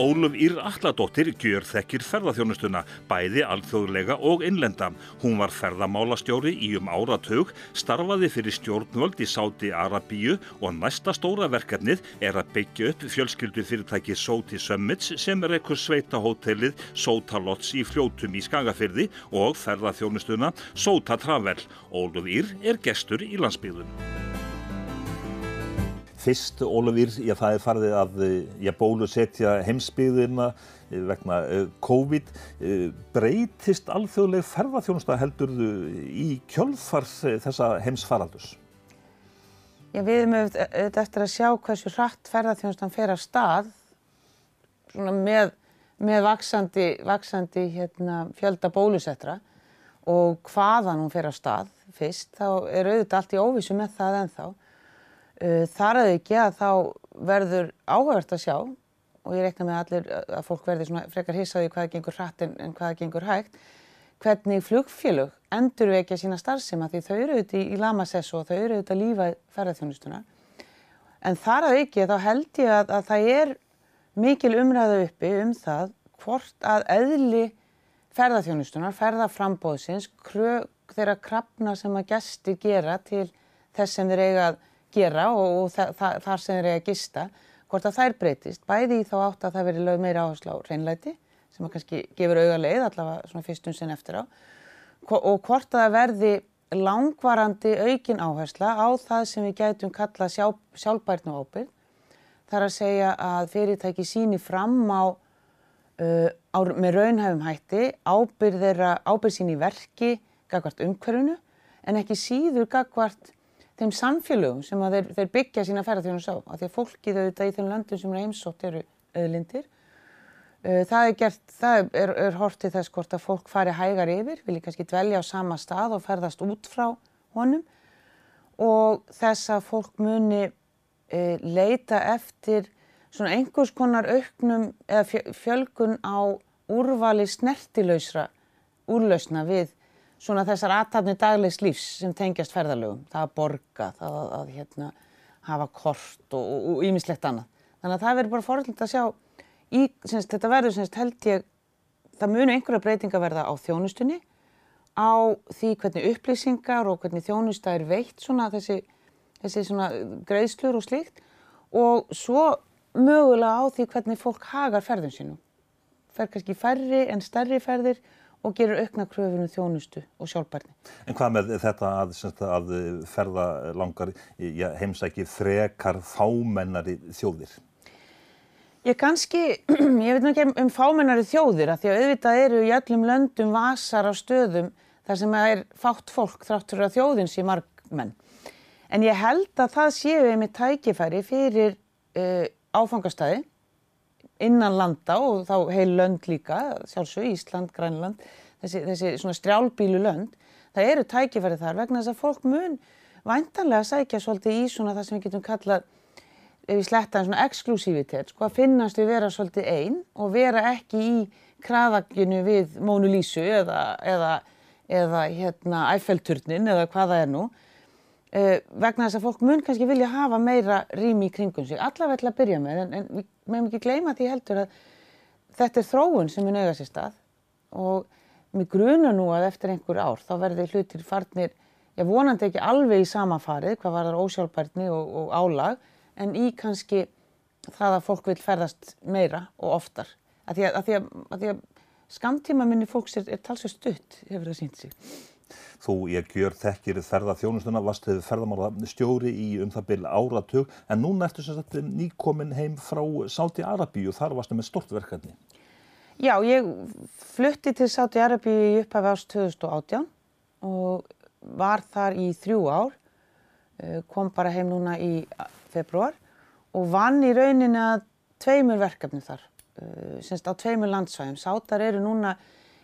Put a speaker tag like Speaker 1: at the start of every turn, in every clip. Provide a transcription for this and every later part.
Speaker 1: Óluf Ír Alladóttir gjör þekkir ferðarþjónustuna, bæði alþjóðlega og innlenda. Hún var ferðamálastjóri í um áratug, starfaði fyrir stjórnvöld í Sáti Arabíu og næsta stóra verkefnið er að byggja upp fjölskyldu fyrirtæki Sóti Summits sem er ekkur sveita hótelið Sóta Lotts í fljótum í Skagafyrði og ferðarþjónustuna Sóta Travel. Óluf Ír er gestur í landsbygðun.
Speaker 2: Fyrst, Ólafur, já það er farið að já, bólusetja heimsbyðina vegna COVID. Breytist alþjóðleg ferðarþjónusta heldurðu í kjölfars þessa heimsfaraldus?
Speaker 3: Já, við erum auðvitað eftir að sjá hversu hratt ferðarþjónustan fer af stað með, með vaksandi, vaksandi hérna, fjölda bólusettra og hvaðan hún fer af stað fyrst. Þá er auðvitað allt í óvísu með það ennþá. Uh, þar að ekki að þá verður áhugavert að sjá og ég reikna með allir að fólk verður svona frekar hissaði hvaða gengur hratt en, en hvaða gengur hægt hvernig flugfélög endur að sína starfsema því þau eru auðvitað í, í lamasessu og þau eru auðvitað að lífa ferðarþjónustuna en þar að ekki þá held ég að, að það er mikil umræða uppi um það hvort að eðli ferðarþjónustunar, ferðarframbóðsins þeirra krafna sem að gæsti gera til þess sem þeir eiga að gera og, og þa þa þar sem þeir eru að gista, hvort að þær breytist, bæði í þá átt að það veri lög meira áherslu á reynlæti sem að kannski gefur auga leið allavega svona fyrstum sinn eftir á og hvort að það verði langvarandi aukin áhersla á það sem við gætum kalla sjá, sjálfbærtnu ábyrg. Það er að segja að fyrirtæki síni fram á, uh, á með raunhæfum hætti ábyrð þeirra ábyrð sín í verki gagvart umhverfunu en ekki síður gagvart þeim samfélögum sem þeir, þeir byggja sína ferðarþjónus á. Af því að fólkið auðvitað í þeim löndum sem eru heimsótt eru auðlindir. Uh, það er gert, það er, er hortið þess hvort að fólk fari hægar yfir, vilja kannski dvelja á sama stað og ferðast út frá honum og þess að fólk muni uh, leita eftir svona einhvers konar auknum eða fjölgun á úrvali snertilausra úrlausna við svona þessar aðtapni daglegs lífs sem tengjast ferðalögum. Það að borga, það að, að hérna, hafa kort og ímislegt annað. Þannig að það verður bara forðilegt að sjá, í, semst, þetta verður semst, held ég, það munu einhverja breytinga verða á þjónustunni, á því hvernig upplýsingar og hvernig þjónusta er veitt svona þessi, þessi svona greiðslur og slíkt og svo mögulega á því hvernig fólk hagar ferðum sínum. Fer kannski færri en stærri ferðir og gerur aukna kröfunum þjónustu og sjálfbærni.
Speaker 2: En hvað með þetta að, að ferða langar ja, heimsæki frekar fámennari þjóðir?
Speaker 3: Ég kannski, ég veit ekki um fámennari þjóðir að því að auðvitað eru í öllum löndum vasar á stöðum þar sem er fátt fólk þráttur að þjóðin sé margmenn. En ég held að það séu einmitt tækifæri fyrir uh, áfangastæði innan landa og þá heil lönd líka, sjálfsög Ísland, Grænland, þessi, þessi svona strjálbílu lönd, það eru tækifæri þar vegna þess að fólk mun væntanlega sækja svolítið í svona það sem við getum kallað, ef við slettaðum svona exklusívitet, sko að finnast við vera svolítið einn og vera ekki í kraðakinu við Mónu Lísu eða, eða, eða hérna Æffelturnin eða hvað það er nú, vegna þess að fólk mun kannski vilja hafa meira rými í kringum sig, allavega til að byrja með, en, en við meðum ekki gleyma því heldur að þetta er þróun sem mun auðvitað sér stað og mér gruna nú að eftir einhver ár þá verður hlutir farnir, ég vonandi ekki alveg í samafarið hvað var þar ósjálfbærni og, og álag, en í kannski það að fólk vil ferðast meira og oftar. Að því að, að, að, að skamtíma minni fólks er, er talsveit stutt, hefur það sínt sig.
Speaker 2: Þú ég gjör þekkir ferðarþjónustuna, varst hefur ferðarmála stjóri í um það byrja áratug en núna ertu sagt nýkomin heim frá Sáti Arabíu og þar varstu með stort verkefni.
Speaker 3: Já, ég flutti til Sáti Arabíu í upphafi ást 2018 og var þar í þrjú ár, eh, kom bara heim núna í februar og vann í rauninni að tveimur verkefni þar, eh, semst á tveimur landsvæðum. Sátar eru núna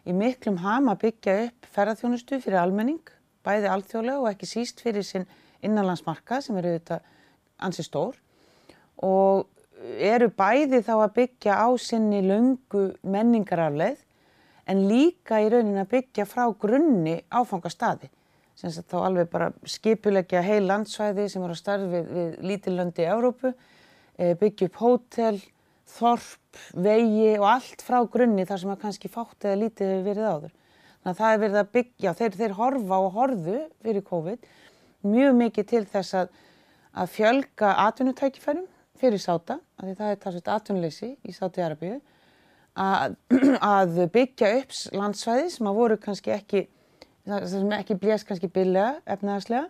Speaker 3: í miklum ham að byggja upp ferðarþjónustu fyrir almenning, bæði alþjóðlega og ekki síst fyrir sinn innanlandsmarka sem eru auðvitað ansi stór. Og eru bæði þá að byggja á sinni lungu menningarafleið en líka í raunin að byggja frá grunni áfangastadi sem þá alveg bara skipulegja heil landsvæði sem eru að starfi við, við lítillöndi í Európu, eh, byggja upp hótel, þorp, vegi og allt frá grunni þar sem að kannski fátt eða lítið hefur verið áður. Þannig að það er verið að byggja, þeir, þeir horfa og horðu fyrir COVID mjög mikið til þess að, að fjölga atvinnutækifærum fyrir sáta, af því það er talsveit atvinnuleysi í Sáti Arabíu, að, að byggja upp landsvæði sem að voru kannski ekki, sem ekki blés kannski billega efnahagslega,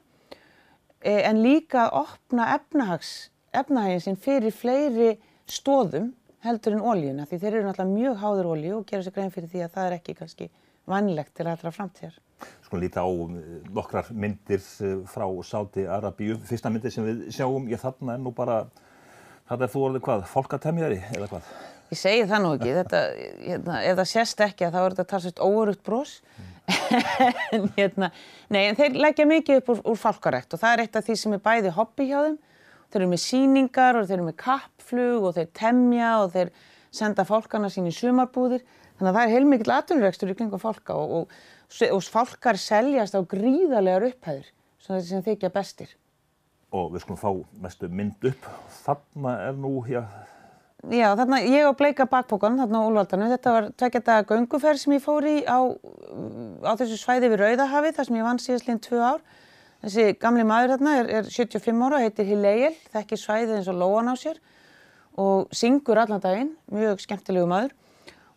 Speaker 3: e, en líka að opna efnahags, efnahagin sinn fyrir fleiri stóðum heldur en ólíuna því þeir eru náttúrulega mjög háður ólíu og gera sér grein fyrir því að það er ekki kannski vannlegt til allra framtíðar.
Speaker 2: Sko líta á eh, nokkrar myndir eh, frá Sáti Arabíu. Fyrsta myndir sem við sjáum, ég þarna er nú bara, þetta er þú orðið hvað, fólkatemjari eða hvað?
Speaker 3: Ég segi það nú ekki, þetta, hérna, ef það sést ekki þá er þetta talsveit óörugt brós. Mm. en, hérna, nei, en þeir leggja mikið upp úr, úr fálkarekt og það er eitt af því sem er bæði hobby hjá þeim. Þeir eru með síningar og þeir eru með kappflug og þeir temja og þeir senda fólkana sín í sumarbúðir. Þannig að það er heilmikill atvinnuregstur í kringum fólka og, og, og fólkar seljast á gríðarlegar upphæður sem þykja bestir.
Speaker 2: Og við skulum fá mestu mynd upp. Þarna er nú, já...
Speaker 3: Já, þarna, ég og Bleika bakbókan, þarna á Úlvaldarnu, þetta var tveggjata gönguferð sem ég fór í á, á þessu svæði við Rauðahafi, þar sem ég vann síðastlinn tvö ár. Þessi gamli maður þarna er, er 75 ára, heitir Hileil, þekkir svæðið eins og lóan á sér og syngur allan daginn, mjög skemmtilegu maður.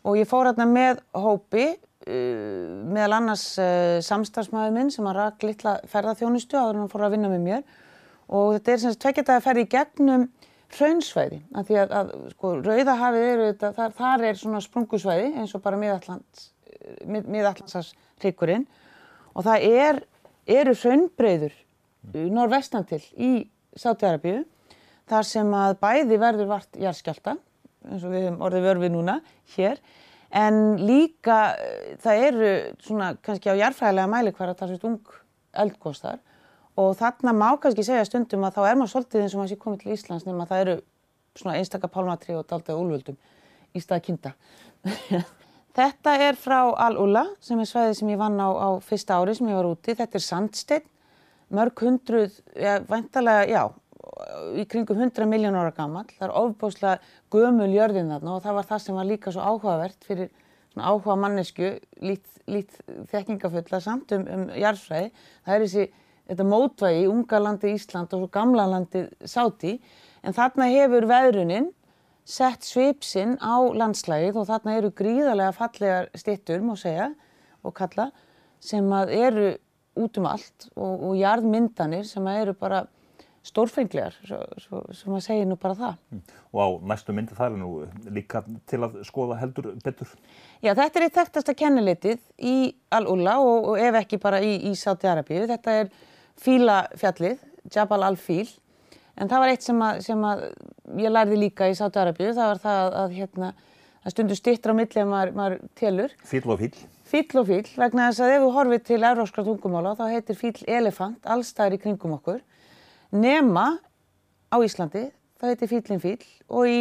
Speaker 3: Og ég fór hérna með hópi uh, meðal annars uh, samstagsmaður minn sem að rak litla ferðarþjónustu áður en hann fór að vinna með mér. Og þetta er sem sagt tvekjart að ferði í gegnum hraunsvæði af því að, að sko Rauðahafið eru þetta, þar, þar er svona sprungusvæði eins og bara miðallands mið, miðallansas hrikkurinn og það er, eru hraunbreyður norrvestan til í Sátiarabíu þar sem að bæði verður vart járskjálta eins og við hefum orðið vörfið núna hér en líka eh, það eru svona kannski á jarfræðilega mæli hver að það sést ung eldgóðstar og þarna má kannski segja stundum að þá er maður svolítið eins og maður sé komið til Íslands nema það eru svona einstakar pálmatri og daldið úlvöldum í staða kynnta. Þetta er frá Al-Ula sem er svæðið sem ég vann á, á fyrsta ári sem ég var úti. Þetta er sandsteinn, mörg hundruð, ja, væntalega, já, í kringum 100 miljón ára gammal. Það er ofbúslega gömul jörðin þarna og það var það sem var líka svo áhugavert fyrir áhuga mannesku, lít, lít þekkingafulla samt um, um jarðsvæði. Það er þessi, þetta mótvægi, unga landi Ísland og svo gamla landi Sáti, en þarna hefur veðrunin sett svipsinn á landslægið og þarna eru gríðarlega fallegar stittur, má segja, og kalla, sem að eru út um allt og, og jarðmyndanir sem að eru bara stórfenglegar, sem að segja nú bara það. Mm.
Speaker 2: Og á næstu myndi það er nú líka til að skoða heldur betur?
Speaker 3: Já, þetta er eitt þekktasta kennilitið í Al-Ula og, og ef ekki bara í, í Sáti-Arabíu. Þetta er Fílafjallið, Jabal al-Fíl, en það var eitt sem að, sem að ég lærði líka í Sáti-Arabíu, það var það að, hérna, að stundu stittra á milli ef maður, maður telur.
Speaker 2: Fíl og fíl.
Speaker 3: Fíl og fíl, vegna þess að ef þú horfið til euróskra tungumála þá heitir fíl elefant allstæðir í kringum okkur nema á Íslandi, það heitir fýllin fýll og í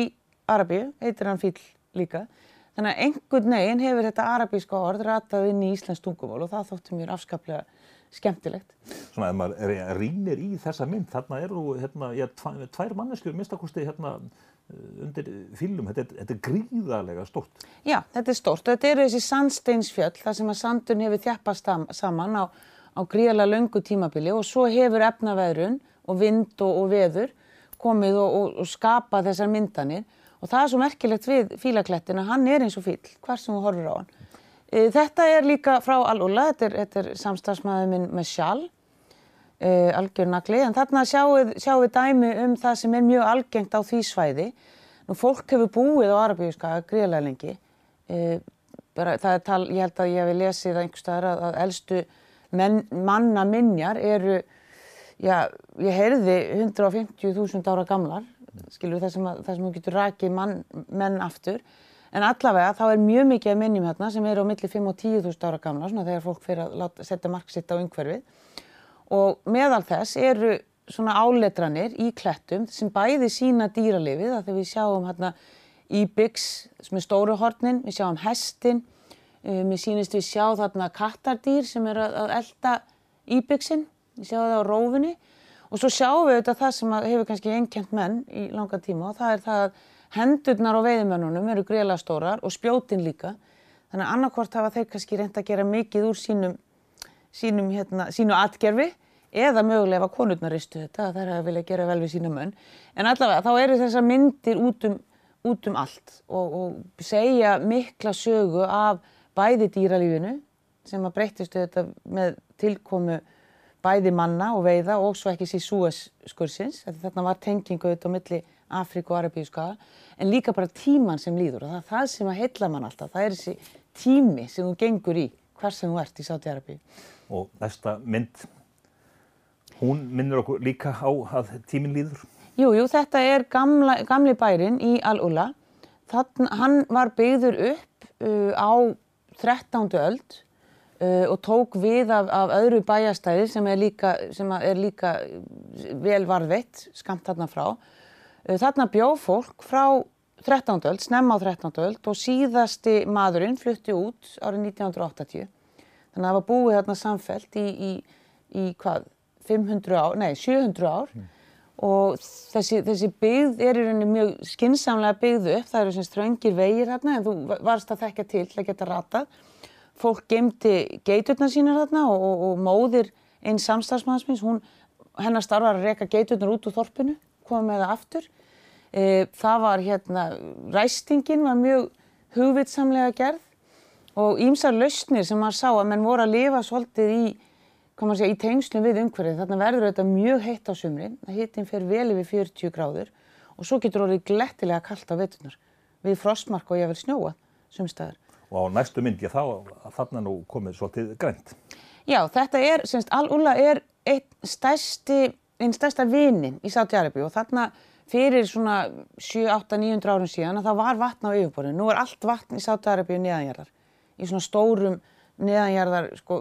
Speaker 3: Arabíu heitir hann fýll líka. Þannig að einhvern veginn hefur þetta arabíska orð ratað inn í Íslands tungumál og það þóttu mér afskaplega skemmtilegt.
Speaker 2: Svona ef maður rínir í þessa mynd, þarna eru hérna, já, tvær mannesku minnstakosti hérna undir fílum, þetta, þetta er gríðarlega stort.
Speaker 3: Já, þetta er stort þetta eru þessi sandsteinsfjöll þar sem að sandun hefur þjappast saman á, á gríðarlega löngu tímabili og svo hefur efnaveðrun og vind og, og veður komið og, og, og skapa þessar myndanir og það er svo merkilegt við fílaklettin að hann er eins og fíl, hvar sem þú horfur á hann. E, þetta er líka frá Al-Ula, þetta er, þetta er samstagsmaður minn með sjálf, e, algjör nagli, en þarna sjáum við dæmi um það sem er mjög algengt á því svæði. Nú fólk hefur búið á Arabíuska gríðlega lengi, e, bara, er tal, ég held að ég hef lesið einhverstaðar að, að eldstu manna minjar eru já, ég heyrði 150.000 ára gamlar, skilur það sem, að, það sem þú getur rakið mann, menn aftur, en allavega þá er mjög mikið af minnjum hérna sem eru á milli 5 og 10.000 ára gamla, svona þegar fólk fyrir að láta, setja marksitt á umhverfið. Og meðal þess eru svona áletranir í klettum sem bæði sína dýralifið, að þegar við sjáum hérna íbyggs sem er stóruhornin, við sjáum hestin, við sínist við sjá þarna kattardýr sem er að, að elda íbyggsin Ég sjá það á rófunni. Og svo sjáum við auðvitað það sem hefur kannski einkjent menn í langa tíma og það er það að hendurnar á veiðimönnunum eru greiðlega stórar og spjótin líka. Þannig að annarkort hafa þeir kannski reynd að gera mikið úr sínum, sínum hérna, sínu atgerfi eða mögulega ef að konurnar ristu þetta, það er að vilja gera vel við sína mönn. En allavega þá eru þessar myndir út um, út um allt og, og segja mikla sögu af bæði dýralífinu sem að breytistu þetta með tilkomu bæði manna og veiða og svo ekki sér súeskursins. Þarna var tengingu auðvitað á milli Afríku og Arabíu skaga en líka bara tíman sem líður og það er það sem að heilla mann alltaf. Það er þessi tími sem þú gengur í hvers sem þú ert í Sáti Arabíu.
Speaker 2: Og næsta mynd, hún minnir okkur líka á að tímin líður?
Speaker 3: Jú, jú, þetta er gamla, gamli bærin í Al-Ula. Hann var byggður upp uh, á 13. öld uh, og tók við af, af öðru bæjastæði sem er líka, sem er líka vel varðveitt, skamt þarna frá. Uh, þarna bjóð fólk frá 13. öld, snemma á 13. öld og síðasti maðurinn flutti út árið 1980. Þannig að það var búið þarna samfelt í, í, í hvað, 500 ár, nei 700 ár mm. og þessi, þessi byggð er í rauninni mjög skinsamlega byggðu upp, það eru sem ströngir vegir hérna en þú varst að þekka til til að geta ratað. Fólk gemdi geiturnar sínar hérna og, og, og móðir einn samstagsmannsmins, hún hennar starfar að reyka geiturnar út úr þorpinu, koma með það aftur. E, það var hérna, ræstingin var mjög hugvitsamlega gerð og ímsar lausnir sem maður sá að menn voru að lifa svolítið í, segja, í tengslum við umhverfið. Þarna verður þetta mjög heitt á sumrin, það hittin fer vel yfir 40 gráður og svo getur orðið glettilega kallt á vetunar við frostmark og ég vil snjóa sumstæðar.
Speaker 2: Og á næstu mynd ég þá að þarna nú komið svolítið grænt.
Speaker 3: Já, þetta er, semst, Al-Ula er einn stærsti, einn stærsta vinin í Sáti-Arabi og þarna fyrir svona 7, 8, 900 árum síðan að það var vatn á yfirborðinu. Nú er allt vatn í Sáti-Arabi neðanjarðar í svona stórum neðanjarðar sko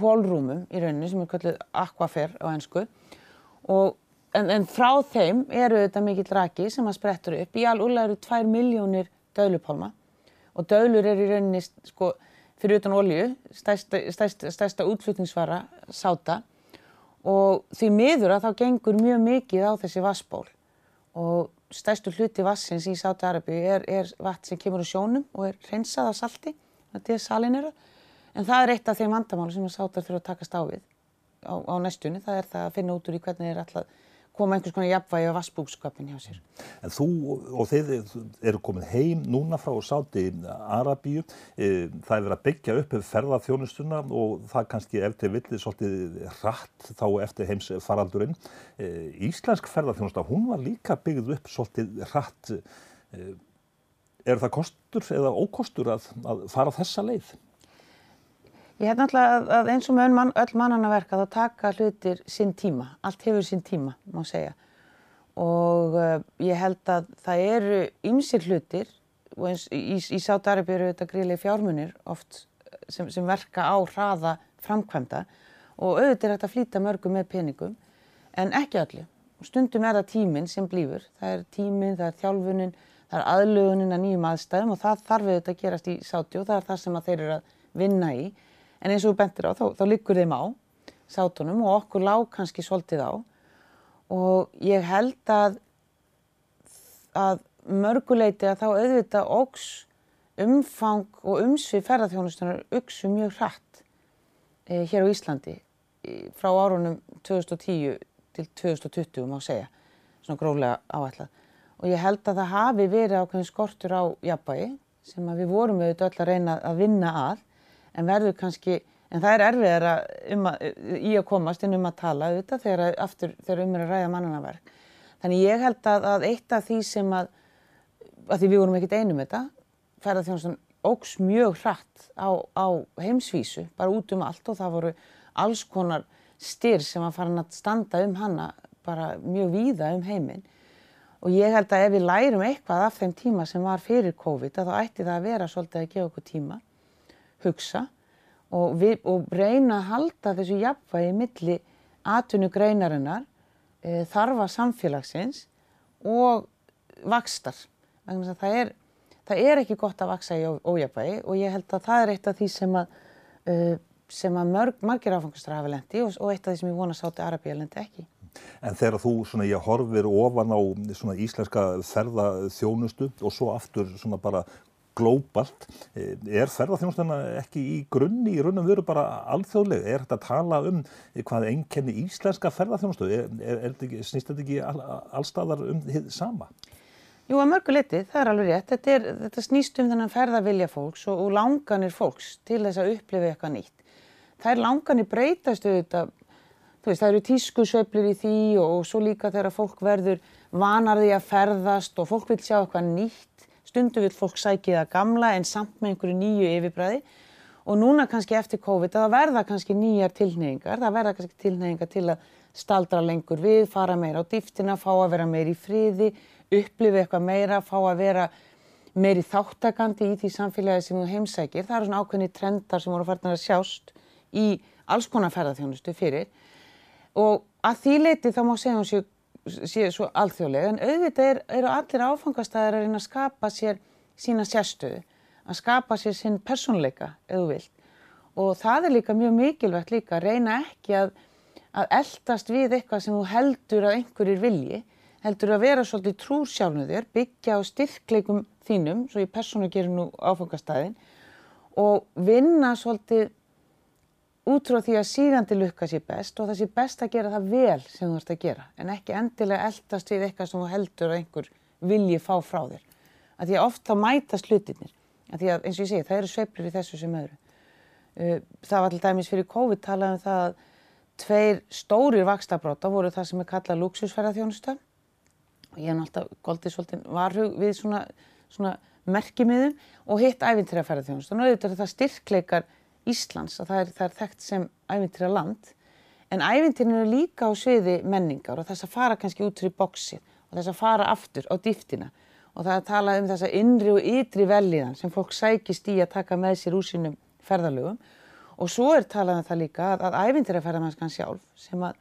Speaker 3: hólrúmum í rauninni sem er kallið aquafer á ennsku og en, en frá þeim eru þetta mikill raki sem að sprettur upp. Í Al-Ula eru 2 miljónir döðlupálma og döðlur eru í rauninni sko fyrir utan olju, stærsta, stærsta, stærsta útflutningsvara sáta og því miður að þá gengur mjög mikið á þessi vassból og stærstu hluti vassins í Sáti-Arabi er, er vatn sem kemur úr sjónum og er hreinsað af salti þetta er salinera, en það er eitt af þeim vandamáli sem að sátar þurfa að takast á við á, á næstunni, það er það að finna út úr í hvernig þeir alltaf koma einhvers konar jafnvægi á vassbúkskapin hjá sér.
Speaker 2: En þú og þeir eru komin heim núna frá Sáti Arabíu, e, það er verið að byggja upp ferðarþjónustuna og það kannski eftir villið svolítið rætt þá eftir heims faraldurinn. E, Íslensk ferðarþjónusta, hún var líka byggð upp svolítið rætt. E, er það kostur eða ókostur að, að fara þessa leið?
Speaker 3: Ég hef náttúrulega að eins og með mann, öll mannana verka þá taka hlutir sinn tíma, allt hefur sinn tíma má segja. Og uh, ég held að það eru ymsir hlutir og eins í, í Sátarabíu eru þetta gríðlega fjármunir oft sem, sem verka á hraða framkvæmda. Og auðvitað er þetta að flýta mörgum með peningum en ekki og stundum er það tíminn sem blífur, það er tíminn, það er þjálfunin, það er aðlugunin að nýjum aðstæðum og það þarf auðvitað að gerast í Sáti og það er það sem þeir eru að vinna í en eins og bentir á þá, þá liggur þeim á sátunum og okkur lág kannski svolítið á. Og ég held að að mörguleiti að þá auðvitað ógs umfang og umsvið ferðarþjónustunar auksu mjög hratt eh, hér á Íslandi frá árunum 2010 til 2020 má segja, svona gróðlega áætlað. Og ég held að það hafi verið ákveðin skortur á jafnbæi sem við vorum auðvitað öll að reyna að vinna að en verður kannski, en það er erfiðar um að, í að komast inn um að tala auðvitað þegar, aftur, þegar um er að ræða mannanaverk. Þannig ég held að, að eitt af því sem að, að því við vorum ekkert einum þetta, ferðarþjónustan ógs mjög hratt á, á heimsvísu, bara út um allt og það voru alls konar styr sem að fara að standa um hana bara mjög víða um heiminn og ég held að ef við lærum eitthvað af þeim tíma sem var fyrir COVID þá ætti það að vera svolítið að gefa okkur tíma hugsa og, við, og reyna að halda þessu jafnvægi milli atvinnugreinarinnar, e, þarfa samfélagsins og vakstar. Það er, það er ekki gott að vaksa í ójafnvægi og ég held að það er eitt af því sem að, uh, sem að mörg, margir áfangastar hafa lendi og, og eitt af því sem ég vona sátti Arabíu lendi ekki.
Speaker 2: En þegar þú svona ég horfir ofan á svona íslenska ferðaþjónustu og svo aftur svona bara glóbalt, eh, er ferðarþjónustana ekki í grunni, í raunum veru bara alþjóðleg? Er þetta að tala um hvað enkenni íslenska ferðarþjónustu? Er, er, er, snýst þetta ekki all, allstaðar um þið sama?
Speaker 3: Jú, að mörgu liti, það er alveg rétt. Þetta, er, þetta snýst um þennan ferðarvilja fólks og, og langanir fólks til þess að upplifa eitthvað nýtt. Það er langanir breytast auðvitað, veist, það eru tískusveiflir í því og, svo líka þegar fólk verður vanarði að ferðast og fólk vil sjá eitthvað nýtt Stundu vil fólk sækja það gamla en samt með einhverju nýju yfirbræði og núna kannski eftir COVID að það verða kannski nýjar tilneyingar, það verða kannski tilneyingar til að staldra lengur við, fara meira á dýftina, fá að vera meira í friði, upplifi eitthvað meira, fá að vera meiri þáttakandi í því samfélagi sem þú heimsækir. Það eru svona ákveðni trendar sem voru farnar að sjást í alls konar ferðarþjónustu fyrir. Og að því leiti þá má segja hún séu sé svo alþjóðlega en auðvitað er, eru allir áfangastæðir að reyna að skapa sér sína sérstöðu, að skapa sér sinn personleika eða vilt. Og það er líka mjög mikilvægt líka að reyna ekki að, að eldast við eitthvað sem þú heldur að einhverjir vilji, heldur að vera svolítið trúr sjálfnum þér, byggja á styrkleikum þínum, svo ég persónu gerir nú áfangastæðin og vinna svolítið út frá því að sígandi lukka sé best og það sé best að gera það vel sem þú ert að gera en ekki endilega eldast við eitthvað sem þú heldur að einhver vilji fá frá þér. Að því að oft þá mætast hlutinir. Að því að eins og ég segi það eru sveiflir í þessu sem öðru. Það var til dæmis fyrir COVID talað um það að tveir stórir vakstabróta voru það sem er kallað luxusferðarþjónusta og ég er náttúrulega goldið svolítið varhug við svona, svona merkimiðum og hitt æfintræðaferðarþjónusta. Nú auðvitað það styrkleikar Íslands að það er, það er þekkt sem ævintýra land en ævintýrin eru líka á sviði menningar og þess að fara kannski út fyrir bóksið og þess að fara aftur á dýftina. Og það er að tala um þessa innri og ytri velíðan sem fólk sækist í að taka með sér úr sínum ferðalögum. Og svo er talað um það líka að, að ævintýra ferðarmannskan sjálf sem að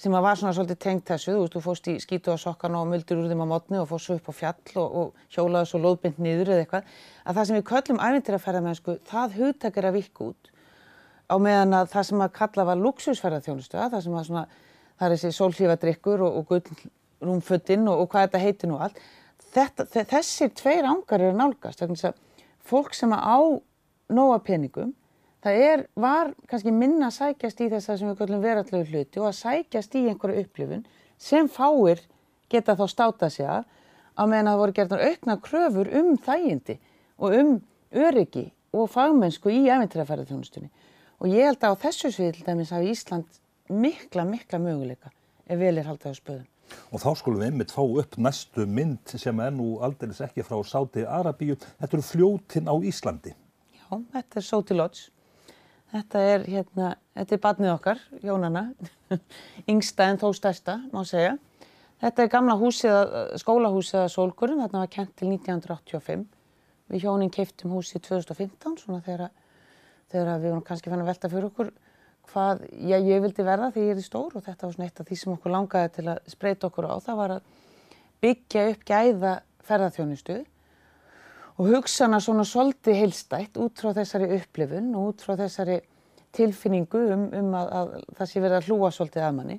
Speaker 3: sem var svona svolítið tengt þessu, þú veist, þú fóst í skítu á sokkan og muldur úr þeim á mótni og fóst svo upp á fjall og, og hjólaði svo lóðbind niður eða eitthvað, að það sem við köllum ævintýraferðarmennsku, það hugtak er að vikka út. Á meðan að það sem að kalla var luxusferðarþjónustu, það sem að svona, það er þessi sólhlífadrykkur og, og gullrúmfuttinn og, og hvað þetta heitir nú allt, þetta, þessir tveir ángar eru nálgast, þannig að fólk sem að á nóa peningum það er, var kannski minna að sækjast í þess að sem við kallum verallegu hluti og að sækjast í einhverju upplifun sem fáir geta þá státað sig að á meðan það voru gerðan aukna kröfur um þægindi og um öryggi og fagmennsku í æfintrafærið og ég held að á þessu svið til dæmis hafi Ísland mikla, mikla möguleika ef vel er haldið á spöðum.
Speaker 2: Og þá skulum við einmitt fá upp næstu mynd sem er nú aldrei ekki frá Sáti Arabíu. Þetta eru fljótin á Íslandi.
Speaker 3: Já, þetta er Sóti Lodge Þetta er hérna, þetta er barnið okkar, Jónana, yngsta en þó stærsta, má segja. Þetta er gamla húsið, skólahúsið að Sólgurinn, þarna var kent til 1985. Við hjónin keiftum húsið 2015, svona þegar, þegar við vorum kannski fann að velta fyrir okkur hvað já, ég vildi verða því ég er í stór og þetta var svona eitt af því sem okkur langaði til að spreita okkur á. Það var að byggja upp gæða ferðarþjónustuð og hugsa hana svona svolítið heilstætt út frá þessari upplifun og út frá þessari tilfinningu um, um að, að það sé verið að hlúa svolítið að manni.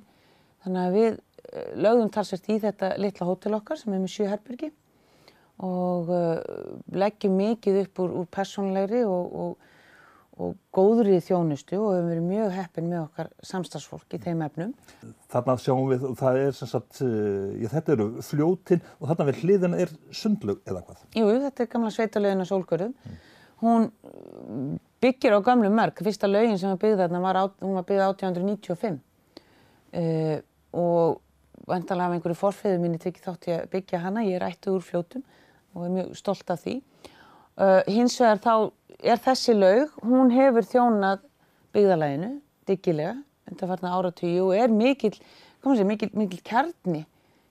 Speaker 3: Þannig að við eh, lögðum talsvært í þetta litla hótel okkar sem er með sjö herbergi og uh, leggjum mikið upp úr, úr personlegri og, og og góðrið þjónustu og hefur verið mjög heppin með okkar samstagsfólk í þeim efnum.
Speaker 2: Þarna sjáum við, það er sem sagt, eh, já, þetta eru fljótin og þarna við hliðina er sundlug eða hvað?
Speaker 3: Jú, þetta er gamla sveitalögin á Sólgörðum. Mm. Hún byggir á gamlu mörg, fyrsta lögin sem var byggð þarna var, hún var byggð 1895 uh, og vantalega af einhverju forfiðu mínu tekið þátt ég að byggja hana, ég er ættu úr fljótum og er mjög stolt af því. Uh, hins vegar þá er þessi laug, hún hefur þjónað byggðalæginu, diggilega, farna áratíu og er mikil, sé, mikil, mikil kjarni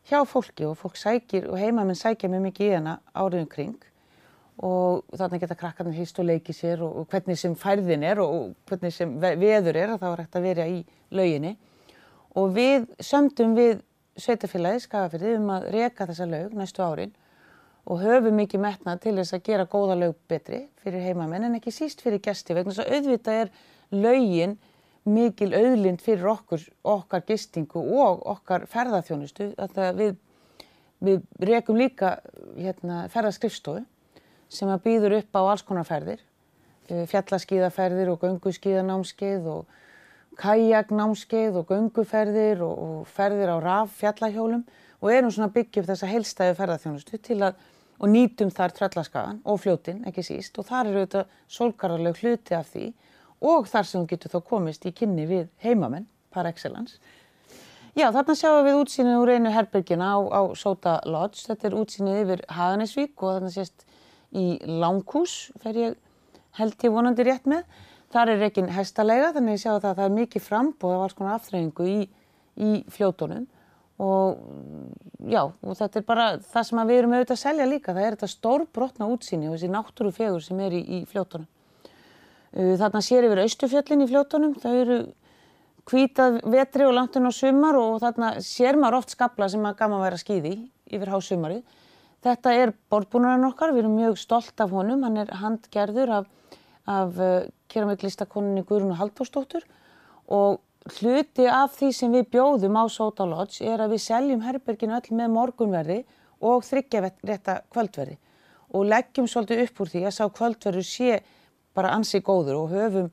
Speaker 3: hjá fólki og fólk sækir og heimamenn sækja mjög mikið í hana áriðum kring. Og þarna geta krakkarnir hýst og leikið sér og, og hvernig sem færðin er og, hvernig sem veður er að það var hægt að vera í lauginni. Og við sömdum við sveitafélagi skafafyrði um að reka þessa laug næstu árin og höfum mikið metnað til þess að gera góða lög betri fyrir heimamenn en ekki síst fyrir gæsti vegna þess að auðvitað er lögin mikil auðlind fyrir okkur, okkar gistingu og okkar ferðarþjónustu. Við, við rekum líka hérna, ferðarskrifstofu sem að býður upp á alls konar ferðir, eh, fjallaskíðaferðir og gönguskíðanámskeið og kajaknámskeið og gönguferðir og, og ferðir á raf fjallahjólum og erum svona byggjum þessa heilstæðu ferðarþjónustu til að og nýtum þar tröllaskagan og fljótin ekki síst. Og þar eru þetta solgarðarleg hluti af því. Og þar sem þú getur þá komist í kynni við heimamenn par excellence. Já þarna sjáum við útsýnið úr einu herbergina á, á Sota Lodge, þetta er útsýnið yfir Haganesvík og þarna sést í Langhús fer ég held ég vonandi rétt með. Þar er reygin hestalega þannig að ég sjá að það er mikið frambóð af alls konar aftreyingu í, í fljótonum og já og þetta er bara það sem við erum auðvitað að selja líka. Það er þetta stórbrotna útsýni og þessi náttúrufegur sem er í, í fljótonum. Uh, þarna sér yfir austufjöllin í fljótonum. Það eru hvítað vetri og langtun á sumar og þarna sér maður oft skabla sem að gaman væri að skýði yfir hásumarið. Þetta er borðbúnarinn okkar, við erum mjög stolt af honum, hann er handgerður af af uh, keramiklistakoninni Guðrún Halldórsdóttur og hluti af því sem við bjóðum á Soda Lodge er að við seljum herberginu öll með morgunverði og þryggjarétta kvöldverði og leggjum svolítið upp úr því að sá kvöldverður sé bara ansi góður og höfum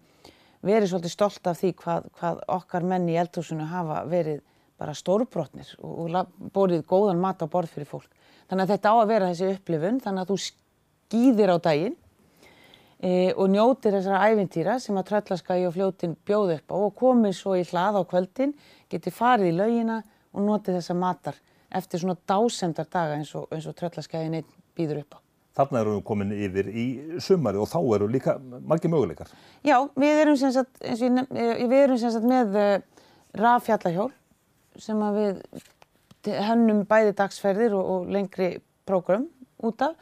Speaker 3: verið svolítið stolt af því hvað, hvað okkar menn í eldhúsinu hafa verið bara stórbrotnir og, og borðið góðan mat á borð fyrir fólk. Þannig að þetta á að vera þessi upplifun, þannig að þú skýðir á daginn og njótir þessara æfintýra sem að Tröllaskagi og fljótin bjóð upp á og komið svo í hlað á kvöldin, geti farið í laugina og notið þessa matar eftir svona dásemdar daga eins og, og Tröllaskagi neitt býður upp á.
Speaker 2: Þarna erum við komin yfir í sumari og þá eru líka margir möguleikar.
Speaker 3: Já, við erum sem sagt, við, við erum sem sagt með uh, raffjallahjól sem að við hennum bæði dagsferðir og, og lengri prógram út af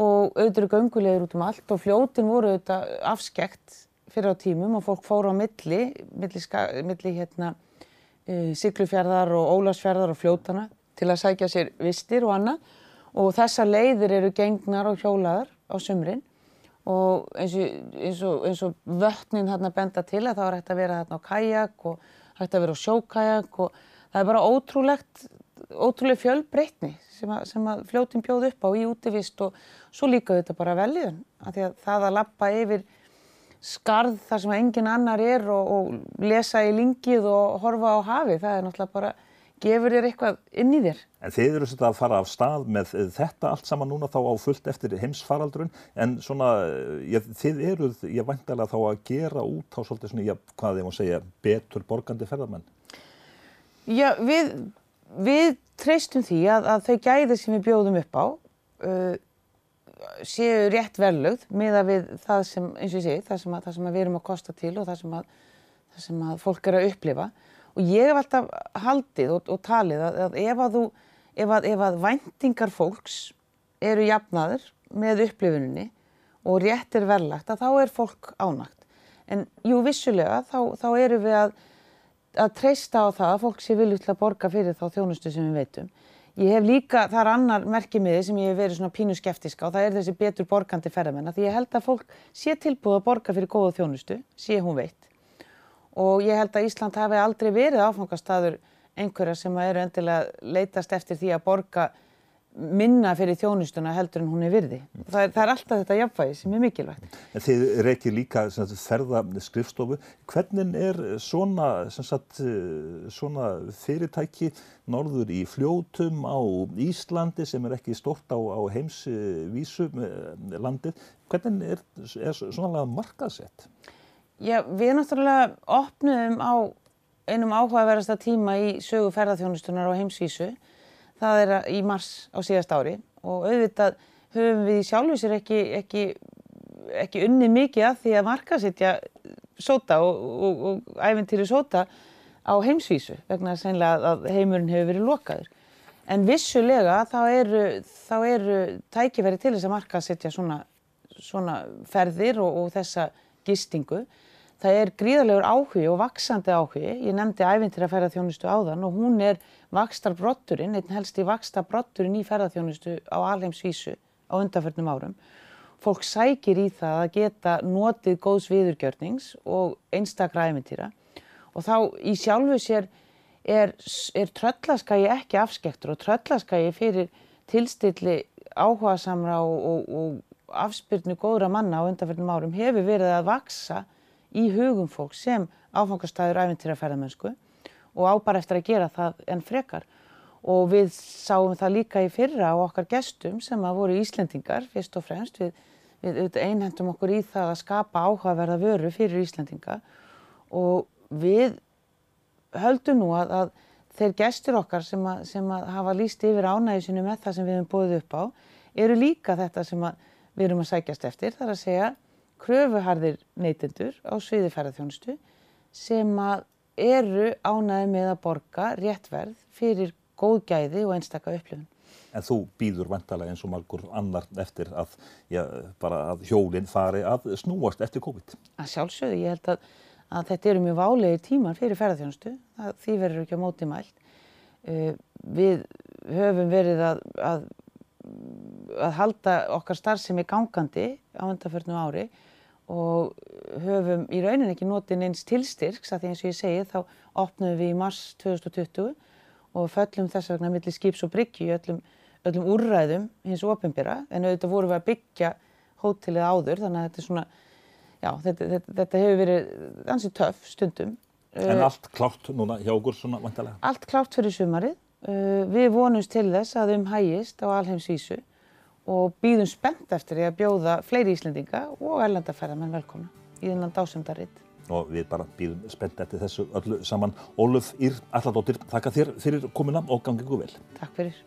Speaker 3: og auðvitað eru göngulegir út um allt og fljótin voru auðvitað afskekt fyrir á tímum og fólk fóru á milli, milli, milli hérna, uh, Siglufjörðar og Ólarsfjörðar og fljótana til að sækja sér vistir og annað. Og þessa leiðir eru gengnar og hjólaðar á sumrin. Og eins og, og, og vötnin hérna benda til að það var hægt að vera hérna á kajak og hægt að vera á sjókajak og það er bara ótrúlegt ótrúlega fjölbreytni sem að, sem að fljótin bjóð upp á í útivist og svo líka þetta bara veljiðun af því að það að lappa yfir skarð þar sem engin annar er og, og lesa í lingið og horfa á hafi, það er náttúrulega bara gefur þér eitthvað inn í þér.
Speaker 2: En þið eru svolítið að fara af stað með þetta allt saman núna þá á fullt eftir heimsfaraldrun en svona, ég, þið eruð, ég væntalega þá að gera út á svolítið svona, ég, hvað ég má segja, betur borgandi ferðarmenn?
Speaker 3: Já, við við treystum því að, að þau gæði sem við bjóðum upp á uh, séu rétt verðlögð með að við það sem, eins og ég segi, það sem, að, það sem við erum að kosta til og það sem að, það sem fólk er að upplifa. Og ég hef alltaf haldið og, og talið að ef að þú, ef að, ef að væntingar fólks eru jafnaður með upplifuninni og rétt er verðlagt að þá er fólk ánagt. En jú, vissulega, þá, þá eru við að að treysta á það að fólk sé vilju til að borga fyrir þá þjónustu sem við veitum. Ég hef líka, það er annar merkimiði sem ég hef verið svona pínu skeftiska og það er þessi betur borgandi ferðamenn því ég held að fólk sé tilbúið að borga fyrir góða þjónustu, sé hún veit og ég held að Ísland hafi aldrei verið áfangastadur einhverja sem eru endilega leitast eftir því að borga minna fyrir þjónustuna heldur en hún er virði. Það er, það er alltaf þetta jafnvægi sem er mikilvægt.
Speaker 2: En þið reykir líka ferða skrifstofu. Hvernig er svona, sagt, svona fyrirtæki norður í fljótum á Íslandi sem er ekki stort á, á heimsvísu landið, hvernig er, er svona markaðsett?
Speaker 3: Já, við náttúrulega opnum á einum áhugaverðasta tíma í sögu ferðarþjónustunar á heimsvísu það er í mars á síðast ári og auðvitað höfum við sjálfisir ekki, ekki, ekki unni mikið af því að markasetja sóta og, og, og æfintýri sóta á heimsvísu vegna að heimurinn hefur verið lokaður. En vissulega þá eru, þá eru tækifæri til þess að markasetja svona, svona ferðir og, og þessa gistingu. Það er gríðarlegur áhugi og vaksandi áhugi. Ég nefndi æfintýra ferðarþjónustu áðan og hún er vakstarbrotturinn, einn helst í vakstarbrotturinn í ferðarþjónustu á alheimsvísu á undanförnum árum. Fólk sækir í það að geta notið góðs viðurgjörnings og einstakra æfintýra og þá í sjálfu sér er, er tröllaskagi ekki afskektur og tröllaskagi fyrir tilstilli áhugasamra og, og, og afspyrnu góðra manna á undanferðnum árum hefur verið að vaksa í hugum fólk sem áfangastæður æfintýra ferðamennsku og á bara eftir að gera það en frekar. Og við sáum það líka í fyrra á okkar gestum sem að voru Íslendingar fyrst og fremst. Við, við einhendum okkur í það að skapa áhugaverða vöru fyrir Íslendinga. Og við höldum nú að, að þeir gestur okkar sem að, sem að hafa líst yfir ánægisinu með það sem við hefum búið upp á eru líka þetta sem við erum að sækjast eftir. Þar að segja kröfuharðir neytendur á sviði ferðarþjónustu sem að eru ánæði með að borga réttverð fyrir góð gæði og einstakka upplifun.
Speaker 2: En þú býður vantalega eins og margur annar eftir að, já, að hjólinn fari að snúast eftir COVID?
Speaker 3: Að sjálfsögðu, ég held að að þetta eru mjög válegi tímar fyrir ferðarþjónustu, því verður ekki á móti mælt. Uh, við höfum verið að, að, að halda okkar starfsemi gangandi á undanförnum ári og höfum í raunin ekki notið neins tilstyrks að því eins og ég segi þá opnum við í mars 2020 og föllum þess vegna millir skips og bryggju öllum, öllum úrræðum hins ofinbyrra en auðvitað vorum við að byggja hótelið áður þannig að þetta er svona já, þetta, þetta, þetta hefur verið ansið töff stundum.
Speaker 2: En uh, allt klárt núna hjá okkur svona vantarlega?
Speaker 3: Allt klárt fyrir sumarið. Uh, við vonumst til þess að um hægist á alheimsvísu og býðum spennt eftir því að bjóða fleiri Íslendinga og erlendaferðarmenn velkomna í þennan dásendaritt.
Speaker 2: Og við bara býðum spennt eftir þessu öllu saman. Óluf Ír Alladóttir, þakka þér fyrir komina og gangið ykkur vel.
Speaker 3: Takk fyrir.